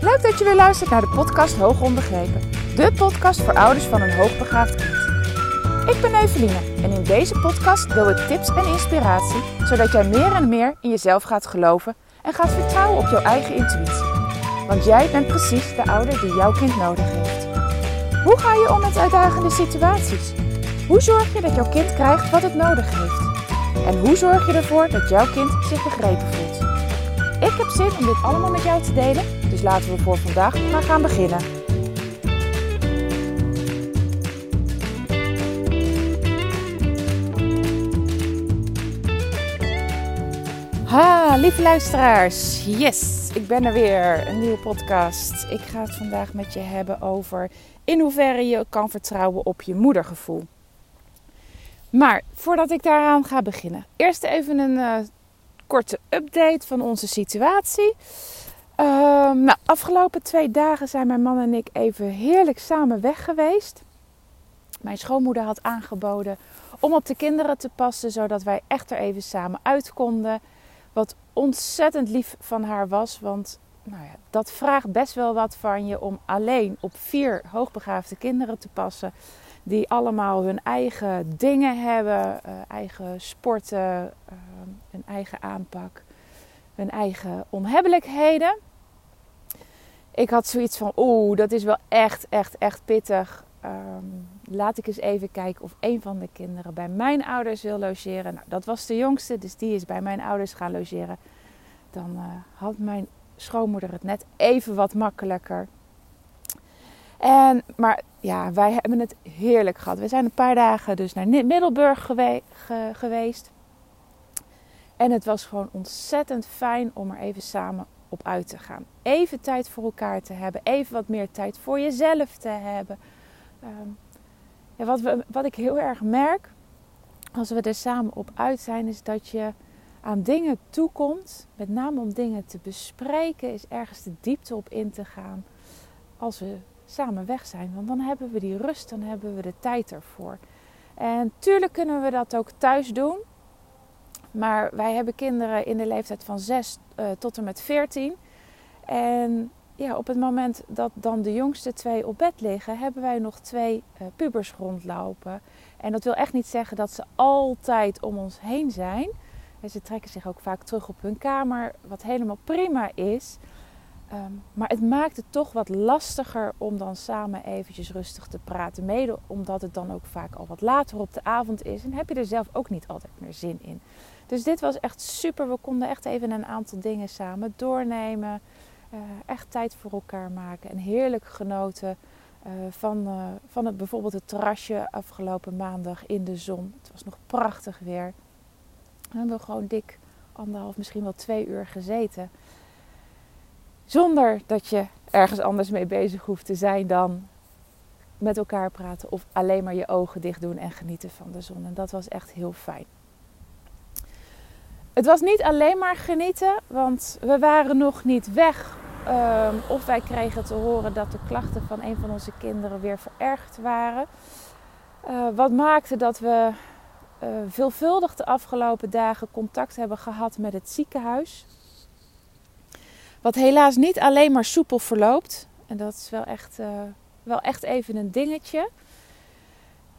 Leuk dat je weer luistert naar de podcast Hoog Onbegrepen. De podcast voor ouders van een hoogbegaafd kind. Ik ben Eveline en in deze podcast deel ik tips en inspiratie... zodat jij meer en meer in jezelf gaat geloven en gaat vertrouwen op jouw eigen intuïtie. Want jij bent precies de ouder die jouw kind nodig heeft. Hoe ga je om met uitdagende situaties? Hoe zorg je dat jouw kind krijgt wat het nodig heeft? En hoe zorg je ervoor dat jouw kind zich begrepen voelt? Ik heb zin om dit allemaal met jou te delen, dus laten we voor vandaag maar gaan beginnen. Ha, lieve luisteraars. Yes, ik ben er weer. Een nieuwe podcast. Ik ga het vandaag met je hebben over in hoeverre je kan vertrouwen op je moedergevoel. Maar voordat ik daaraan ga beginnen, eerst even een uh, korte update van onze situatie. Uh, nou, afgelopen twee dagen zijn mijn man en ik even heerlijk samen weg geweest. Mijn schoonmoeder had aangeboden om op de kinderen te passen, zodat wij echt er even samen uit konden. Wat ontzettend lief van haar was, want nou ja, dat vraagt best wel wat van je om alleen op vier hoogbegaafde kinderen te passen. Die allemaal hun eigen dingen hebben, uh, eigen sporten, uh, hun eigen aanpak, hun eigen onhebbelijkheden. Ik had zoiets van, oeh, dat is wel echt, echt, echt pittig. Um, laat ik eens even kijken of een van de kinderen bij mijn ouders wil logeren. Nou, dat was de jongste, dus die is bij mijn ouders gaan logeren. Dan uh, had mijn schoonmoeder het net even wat makkelijker. En, maar ja, wij hebben het heerlijk gehad. We zijn een paar dagen dus naar Middelburg gewe ge geweest. En het was gewoon ontzettend fijn om er even samen op uit te gaan. Even tijd voor elkaar te hebben. Even wat meer tijd voor jezelf te hebben. Um, ja, wat, we, wat ik heel erg merk als we er samen op uit zijn, is dat je aan dingen toekomt. Met name om dingen te bespreken, is ergens de diepte op in te gaan. Als we samen weg zijn. Want dan hebben we die rust, dan hebben we de tijd ervoor. En tuurlijk kunnen we dat ook thuis doen. Maar wij hebben kinderen in de leeftijd van 6 uh, tot en met 14. En ja, op het moment dat dan de jongste twee op bed liggen, hebben wij nog twee uh, pubers rondlopen. En dat wil echt niet zeggen dat ze altijd om ons heen zijn. En ze trekken zich ook vaak terug op hun kamer, wat helemaal prima is. Um, maar het maakt het toch wat lastiger om dan samen eventjes rustig te praten. Mede omdat het dan ook vaak al wat later op de avond is. En heb je er zelf ook niet altijd meer zin in. Dus dit was echt super. We konden echt even een aantal dingen samen doornemen. Uh, echt tijd voor elkaar maken. En heerlijk genoten uh, van, uh, van het, bijvoorbeeld het terrasje afgelopen maandag in de zon. Het was nog prachtig weer. We hebben gewoon dik anderhalf, misschien wel twee uur gezeten. Zonder dat je ergens anders mee bezig hoeft te zijn dan met elkaar praten of alleen maar je ogen dicht doen en genieten van de zon. En dat was echt heel fijn. Het was niet alleen maar genieten, want we waren nog niet weg. Um, of wij kregen te horen dat de klachten van een van onze kinderen weer verergerd waren. Uh, wat maakte dat we uh, veelvuldig de afgelopen dagen contact hebben gehad met het ziekenhuis. Wat helaas niet alleen maar soepel verloopt. En dat is wel echt, uh, wel echt even een dingetje.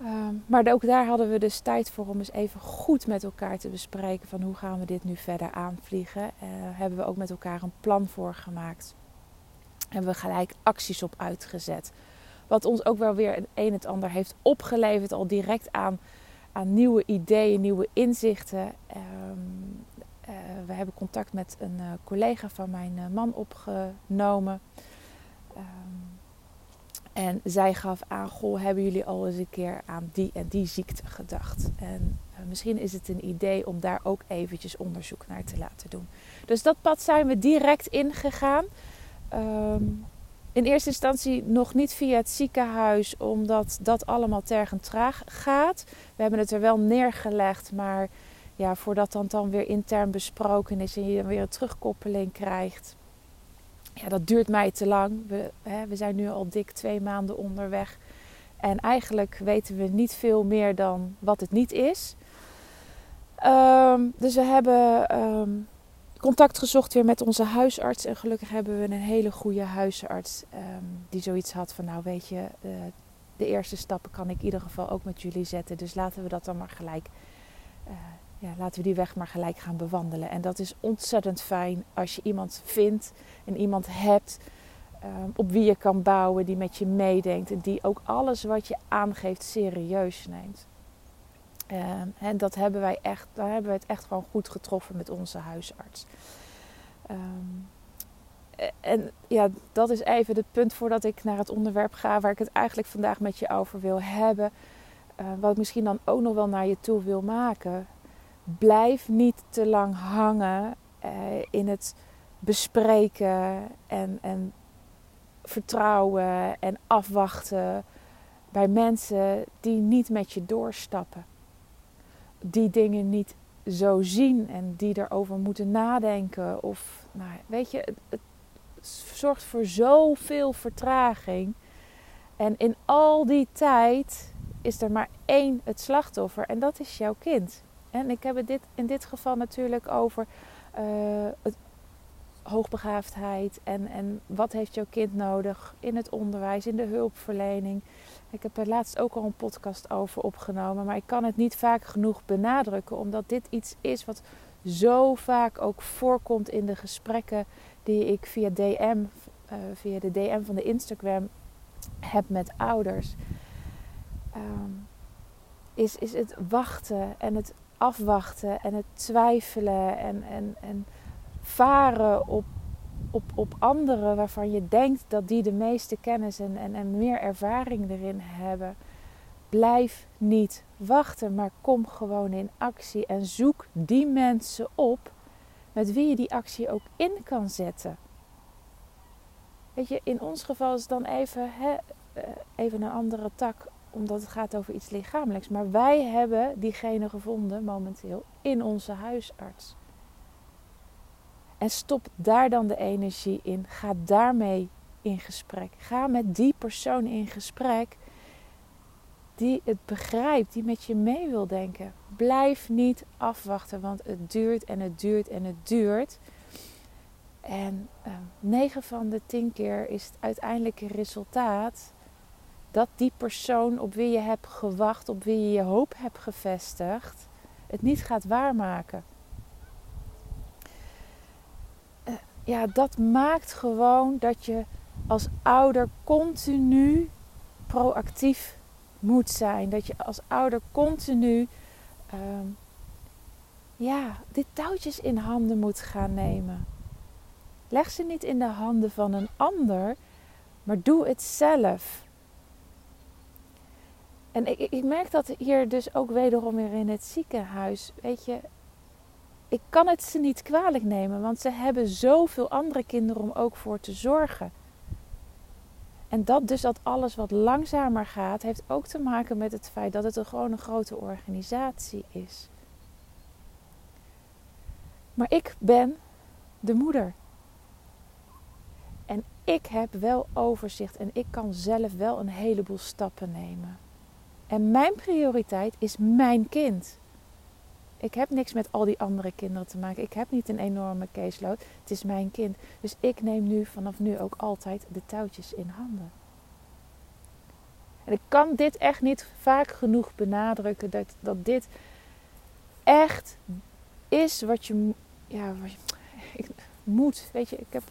Uh, maar ook daar hadden we dus tijd voor om eens even goed met elkaar te bespreken van hoe gaan we dit nu verder aanvliegen. Uh, hebben we ook met elkaar een plan voor gemaakt. Hebben we gelijk acties op uitgezet. Wat ons ook wel weer een en het ander heeft opgeleverd al direct aan, aan nieuwe ideeën, nieuwe inzichten. Um, we hebben contact met een uh, collega van mijn uh, man opgenomen. Um, en zij gaf aan, goh, hebben jullie al eens een keer aan die en die ziekte gedacht? En misschien is het een idee om daar ook eventjes onderzoek naar te laten doen. Dus dat pad zijn we direct ingegaan. Um, in eerste instantie nog niet via het ziekenhuis, omdat dat allemaal tergend traag gaat. We hebben het er wel neergelegd, maar ja, voordat dat dan weer intern besproken is en je dan weer een terugkoppeling krijgt. Ja, dat duurt mij te lang. We, hè, we zijn nu al dik twee maanden onderweg. En eigenlijk weten we niet veel meer dan wat het niet is. Um, dus we hebben um, contact gezocht weer met onze huisarts. En gelukkig hebben we een hele goede huisarts ehm, die zoiets had van, nou weet je, uh, de eerste stappen kan ik in ieder geval ook met jullie zetten. Dus laten we dat dan maar gelijk, uh, ja, laten we die weg maar gelijk gaan bewandelen. En dat is ontzettend fijn als je iemand vindt en iemand hebt um, op wie je kan bouwen, die met je meedenkt en die ook alles wat je aangeeft serieus neemt. En dat hebben wij echt, daar hebben we het echt gewoon goed getroffen met onze huisarts. Um, en ja, dat is even het punt voordat ik naar het onderwerp ga waar ik het eigenlijk vandaag met je over wil hebben. Wat ik misschien dan ook nog wel naar je toe wil maken. Blijf niet te lang hangen uh, in het bespreken en, en vertrouwen en afwachten bij mensen die niet met je doorstappen. Die dingen niet zo zien en die erover moeten nadenken. Of, nou, weet je, het, het zorgt voor zoveel vertraging. En in al die tijd is er maar één het slachtoffer en dat is jouw kind. En ik heb het dit, in dit geval natuurlijk over het hoogbegaafdheid en, en wat heeft jouw kind nodig in het onderwijs, in de hulpverlening. Ik heb er laatst ook al een podcast over opgenomen, maar ik kan het niet vaak genoeg benadrukken, omdat dit iets is wat zo vaak ook voorkomt in de gesprekken die ik via DM, uh, via de DM van de Instagram heb met ouders. Um, is, is het wachten en het afwachten en het twijfelen en, en, en varen op, op, op anderen waarvan je denkt dat die de meeste kennis en, en, en meer ervaring erin hebben. Blijf niet wachten, maar kom gewoon in actie en zoek die mensen op met wie je die actie ook in kan zetten. Weet je, in ons geval is het dan even, hè, eh, even een andere tak, omdat het gaat over iets lichamelijks. Maar wij hebben diegene gevonden momenteel in onze huisarts. En stop daar dan de energie in. Ga daarmee in gesprek. Ga met die persoon in gesprek die het begrijpt, die met je mee wil denken. Blijf niet afwachten, want het duurt en het duurt en het duurt. En ehm, 9 van de 10 keer is het uiteindelijke resultaat dat die persoon op wie je hebt gewacht, op wie je je hoop hebt gevestigd, het niet gaat waarmaken. Uh, ja, dat maakt gewoon dat je als ouder continu proactief moet zijn. Dat je als ouder continu um, ja, dit touwtjes in handen moet gaan nemen. Leg ze niet in de handen van een ander, maar doe het zelf. En ik, ik merk dat hier dus ook wederom weer in het ziekenhuis. Weet je, ik kan het ze niet kwalijk nemen, want ze hebben zoveel andere kinderen om ook voor te zorgen. En dat dus dat alles wat langzamer gaat, heeft ook te maken met het feit dat het een gewoon een grote organisatie is. Maar ik ben de moeder. En ik heb wel overzicht en ik kan zelf wel een heleboel stappen nemen. En mijn prioriteit is mijn kind. Ik heb niks met al die andere kinderen te maken. Ik heb niet een enorme caseload. Het is mijn kind. Dus ik neem nu vanaf nu ook altijd de touwtjes in handen. En ik kan dit echt niet vaak genoeg benadrukken. Dat, dat dit echt is wat je, ja, wat je, ik, moet. Weet je, ik heb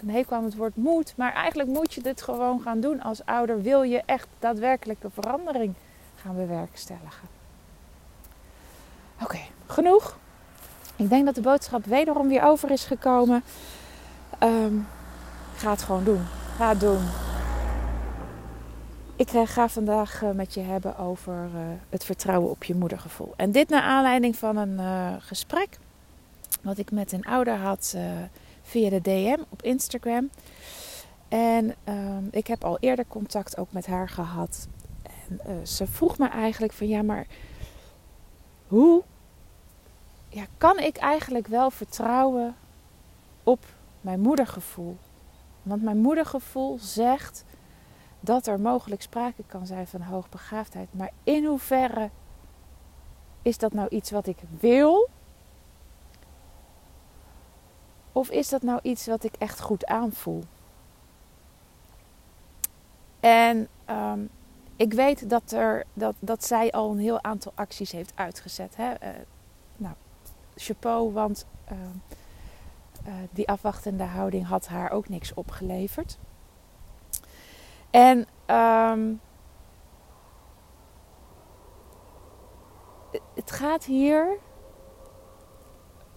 een hekel aan het woord moet. Maar eigenlijk moet je dit gewoon gaan doen als ouder. Wil je echt daadwerkelijke verandering gaan bewerkstelligen. Oké, genoeg. Ik denk dat de boodschap wederom weer over is gekomen. Um, ga het gewoon doen. Ga het doen. Ik ga vandaag eh, met je hebben over uh, het vertrouwen op je moedergevoel. En dit naar aanleiding van een gesprek wat ik met een ouder had via de DM op Instagram. En um, ik heb al eerder contact ook met haar gehad. En ze vroeg me eigenlijk van ja, maar hoe ja, kan ik eigenlijk wel vertrouwen op mijn moedergevoel? Want mijn moedergevoel zegt dat er mogelijk sprake kan zijn van hoogbegaafdheid. Maar in hoeverre is dat nou iets wat ik wil? Of is dat nou iets wat ik echt goed aanvoel? En ehm, ik weet dat, er, dat, dat zij al een heel aantal acties heeft uitgezet. Hè? Uh, nou, chapeau, want uh, uh, die afwachtende houding had haar ook niks opgeleverd. En um, het gaat hier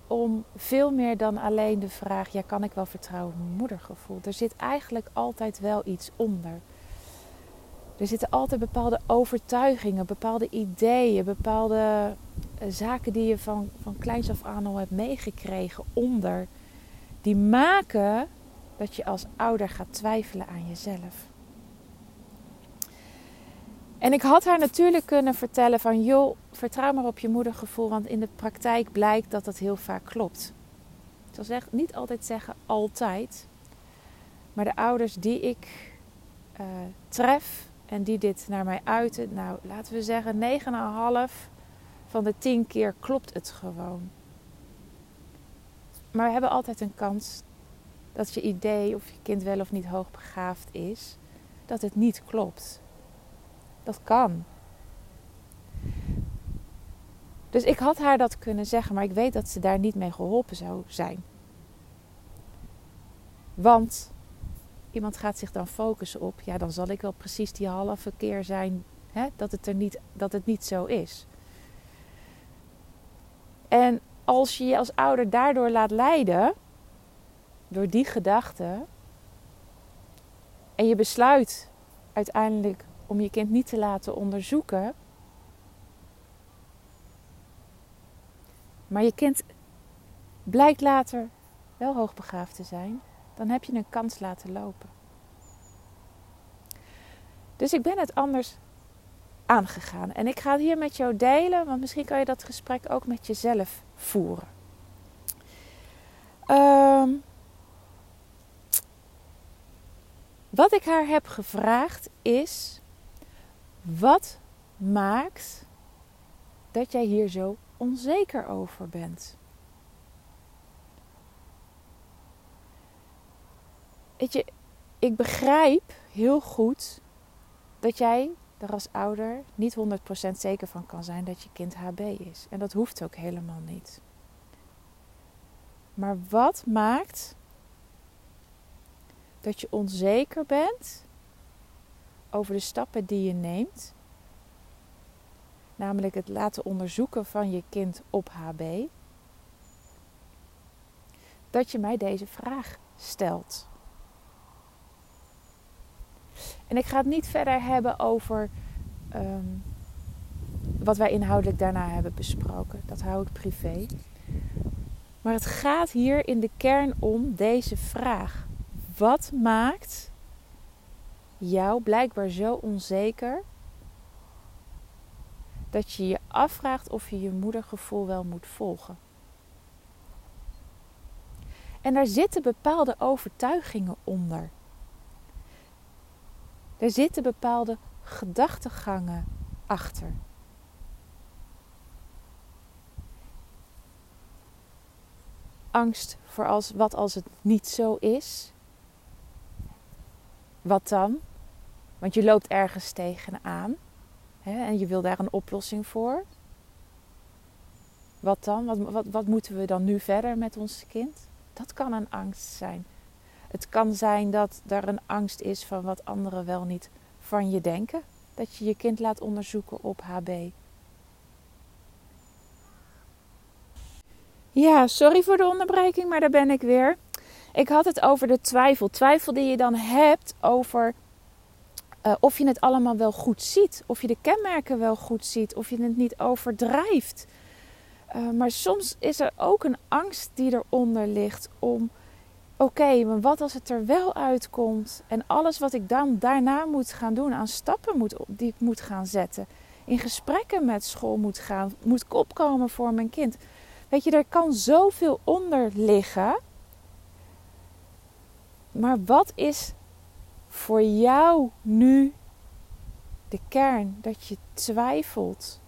om veel meer dan alleen de vraag: ja, kan ik wel vertrouwen op mijn moedergevoel? Er zit eigenlijk altijd wel iets onder. Er zitten altijd bepaalde overtuigingen, bepaalde ideeën, bepaalde uh, zaken die je van, van kleins af aan al hebt meegekregen onder. Die maken dat je als ouder gaat twijfelen aan jezelf. En ik had haar natuurlijk kunnen vertellen van joh, vertrouw maar op je moedergevoel, want in de praktijk blijkt dat dat heel vaak klopt. Ik zal zeg, niet altijd zeggen altijd, maar de ouders die ik uh, tref en die dit naar mij uiten, nou laten we zeggen 9,5 van de 10 keer klopt het gewoon. Maar we hebben altijd een kans dat je idee of je kind wel of niet hoogbegaafd is, dat het niet klopt. Dat kan. Dus ik had haar dat kunnen zeggen, maar ik weet dat ze daar niet mee geholpen zou zijn. Want iemand gaat zich dan focussen op, ja, dan zal ik wel precies die halve keer zijn hè, dat, het er niet, dat het niet zo is. En als je je als ouder daardoor laat leiden, door die gedachte, en je besluit uiteindelijk om je kind niet te laten onderzoeken. Maar je kind blijkt later wel hoogbegaafd te zijn, dan heb je een kans laten lopen. Dus ik ben het anders aangegaan. En ik ga het hier met jou delen, want misschien kan je dat gesprek ook met jezelf voeren. Um, wat ik haar heb gevraagd is wat maakt dat jij hier zo onzeker over bent? Weet je, ik begrijp heel goed dat jij er als ouder niet 100% zeker van kan zijn dat je kind HB is. En dat hoeft ook helemaal niet. Maar wat maakt dat je onzeker bent over de stappen die je neemt. Namelijk het laten onderzoeken van je kind op HB. Dat je mij deze vraag stelt. En ik ga het niet verder hebben over um, wat wij inhoudelijk daarna hebben besproken. Dat hou ik privé. Maar het gaat hier in de kern om deze vraag. Wat maakt jou blijkbaar zo onzeker dat je je afvraagt of je je moedergevoel wel moet volgen. En daar zitten bepaalde overtuigingen onder. Er zitten bepaalde gedachtegangen achter. Angst voor als, wat als het niet zo is. Wat dan? Want je loopt ergens tegenaan hè, en je wil daar een oplossing voor. Wat dan? Wat, wat, wat moeten we dan nu verder met ons kind? Dat kan een angst zijn. Het kan zijn dat er een angst is van wat anderen wel niet van je denken. Dat je je kind laat onderzoeken op HB. Ja, sorry voor de onderbreking, maar daar ben ik weer. Ik had het over de twijfel. Twijfel die je dan hebt over uh, of je het allemaal wel goed ziet. Of je de kenmerken wel goed ziet. Of je het niet overdrijft. Uh, maar soms is er ook een angst die eronder ligt om. Oké, maar wat als het er wel uitkomt? En alles wat ik dan daarna moet gaan doen, aan stappen moet, die ik moet gaan zetten. In gesprekken met school moet gaan, moet ik opkomen voor mijn kind. Weet je, er kan zoveel onder liggen. Maar wat is voor jou nu de kern dat je twijfelt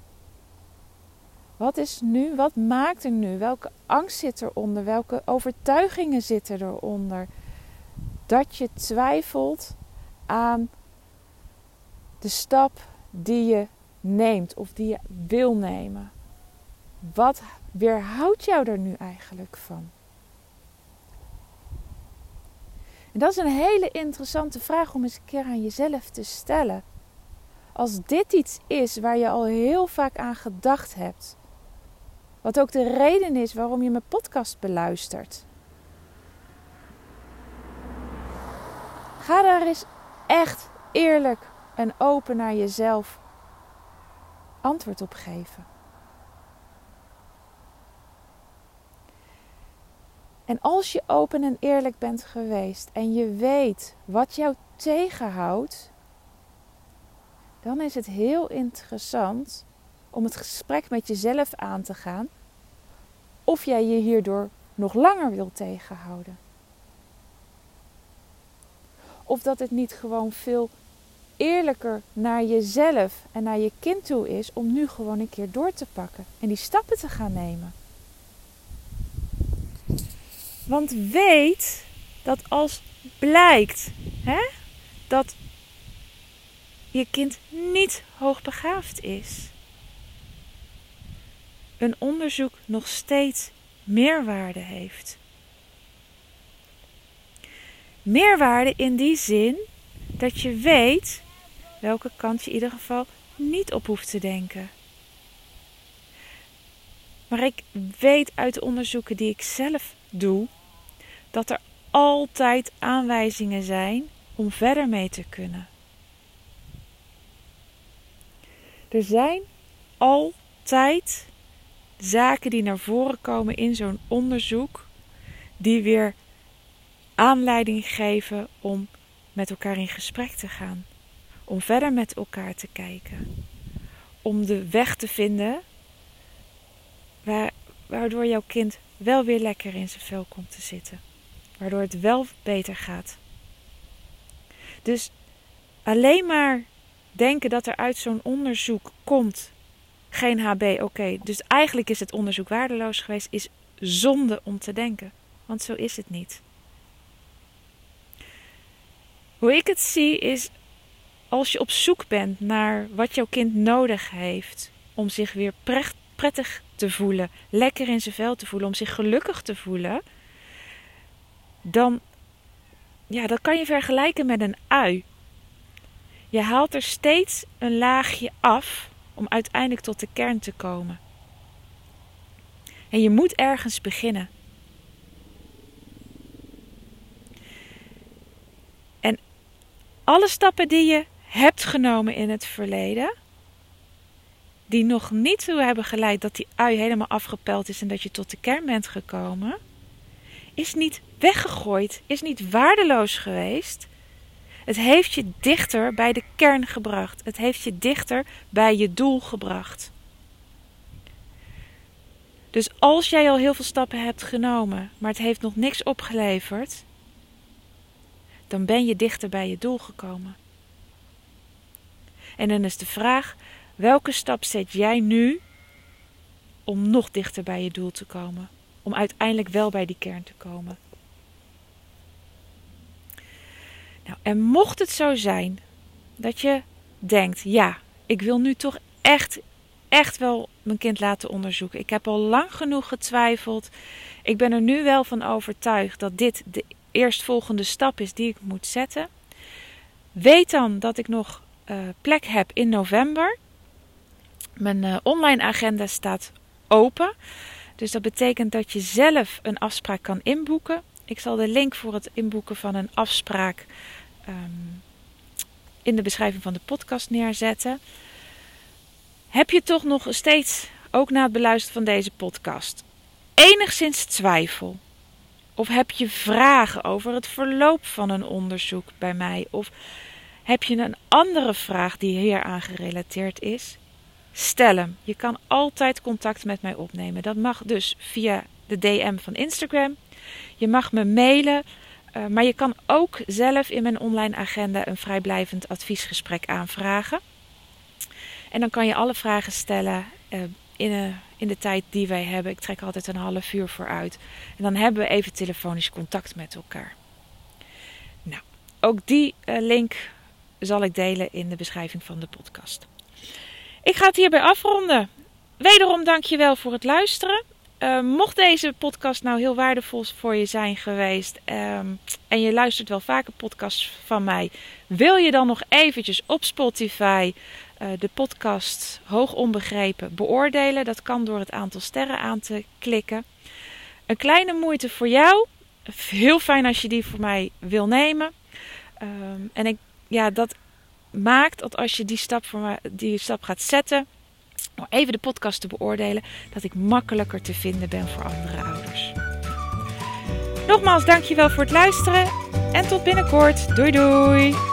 Wat is nu? Wat maakt er nu? Welke angst zit eronder? Welke overtuigingen zitten eronder? Dat je twijfelt aan de stap die je neemt of die je wil nemen. Wat weerhoudt jou er nu eigenlijk van? Dat is een hele interessante vraag om eens een keer aan jezelf te stellen. Als dit iets is waar je al heel vaak aan gedacht hebt, wat ook de reden is waarom je mijn podcast beluistert. Ga daar eens echt eerlijk en open naar jezelf antwoord op geven. En als je open en eerlijk bent geweest en je weet wat jou tegenhoudt, dan is het heel interessant om het gesprek met jezelf aan te gaan of jij je hierdoor nog langer wil tegenhouden. Of dat het niet gewoon veel eerlijker naar jezelf en naar je kind toe is om nu gewoon een keer door te pakken en die stappen te gaan nemen. Want weet dat als blijkt hè, dat je kind niet hoogbegaafd is, een onderzoek nog steeds meerwaarde heeft. Meerwaarde in die zin dat je weet welke kant je in ieder geval niet op hoeft te denken. Maar ik weet uit de onderzoeken die ik zelf doe dat er altijd aanwijzingen zijn om verder mee te kunnen. Er zijn altijd zaken die naar voren komen in zo'n onderzoek, die weer aanleiding geven om met elkaar in gesprek te gaan, om verder met elkaar te kijken, om de weg te vinden waardoor jouw kind wel weer lekker in zijn vel komt te zitten. Waardoor het wel beter gaat. Dus alleen maar denken dat er uit zo'n onderzoek komt geen HB, oké, dus eigenlijk is het onderzoek waardeloos geweest, is zonde om te denken. Want zo is het niet. Hoe ik het zie is als je op zoek bent naar wat jouw kind nodig heeft om zich weer prettig te voelen, lekker in zijn vel te voelen, om zich gelukkig te voelen, dan ja, dat kan je vergelijken met een ui. Je haalt er steeds een laagje af om uiteindelijk tot de kern te komen. En je moet ergens beginnen. En alle stappen die je hebt genomen in het verleden, die nog niet toe hebben geleid dat die ui helemaal afgepeld is en dat je tot de kern bent gekomen, is niet weggegooid, is niet waardeloos geweest. Het heeft je dichter bij de kern gebracht. Het heeft je dichter bij je doel gebracht. Dus als jij al heel veel stappen hebt genomen, maar het heeft nog niks opgeleverd, dan ben je dichter bij je doel gekomen. En dan is de vraag: welke stap zet jij nu om nog dichter bij je doel te komen? Om uiteindelijk wel bij die kern te komen. Nou, en mocht het zo zijn dat je denkt: ja, ik wil nu toch echt, echt wel mijn kind laten onderzoeken. Ik heb al lang genoeg getwijfeld. Ik ben er nu wel van overtuigd dat dit de eerstvolgende stap is die ik moet zetten. Weet dan dat ik nog uh, plek heb in november. Mijn uh, online agenda staat open. Dus dat betekent dat je zelf een afspraak kan inboeken. Ik zal de link voor het inboeken van een afspraak um, in de beschrijving van de podcast neerzetten. Heb je toch nog steeds, ook na het beluisteren van deze podcast, enigszins twijfel? Of heb je vragen over het verloop van een onderzoek bij mij? Of heb je een andere vraag die hieraan gerelateerd is? Stel hem. Je kan altijd contact met mij opnemen. Dat mag dus via de DM van Instagram. Je mag me mailen uh, maar je kan ook zelf in mijn online agenda een vrijblijvend adviesgesprek aanvragen. En dan kan je alle vragen stellen uh, in, uh, in de tijd die wij hebben. Ik trek altijd een half uur vooruit. En dan hebben we even telefonisch contact met elkaar. Nou, ook die link zal ik delen in de beschrijving van de podcast. Ik ga het hierbij afronden. Wederom dank je wel voor het luisteren. Uh, mocht deze podcast nou heel waardevol voor je zijn geweest um, en je luistert wel vaker podcasts van mij, wil je dan nog eventjes op Spotify uh, de podcast Hoog Onbegrepen beoordelen? Dat kan door het aantal sterren aan te klikken. Een kleine moeite voor jou. Heel fijn als je die voor mij wil nemen. Um, en ik, ja, dat maakt dat als je die stap, voor mij, die stap gaat zetten om even de podcast te beoordelen, dat ik makkelijker te vinden ben voor andere ouders. Nogmaals, dankjewel voor het luisteren en tot binnenkort. Doei doei!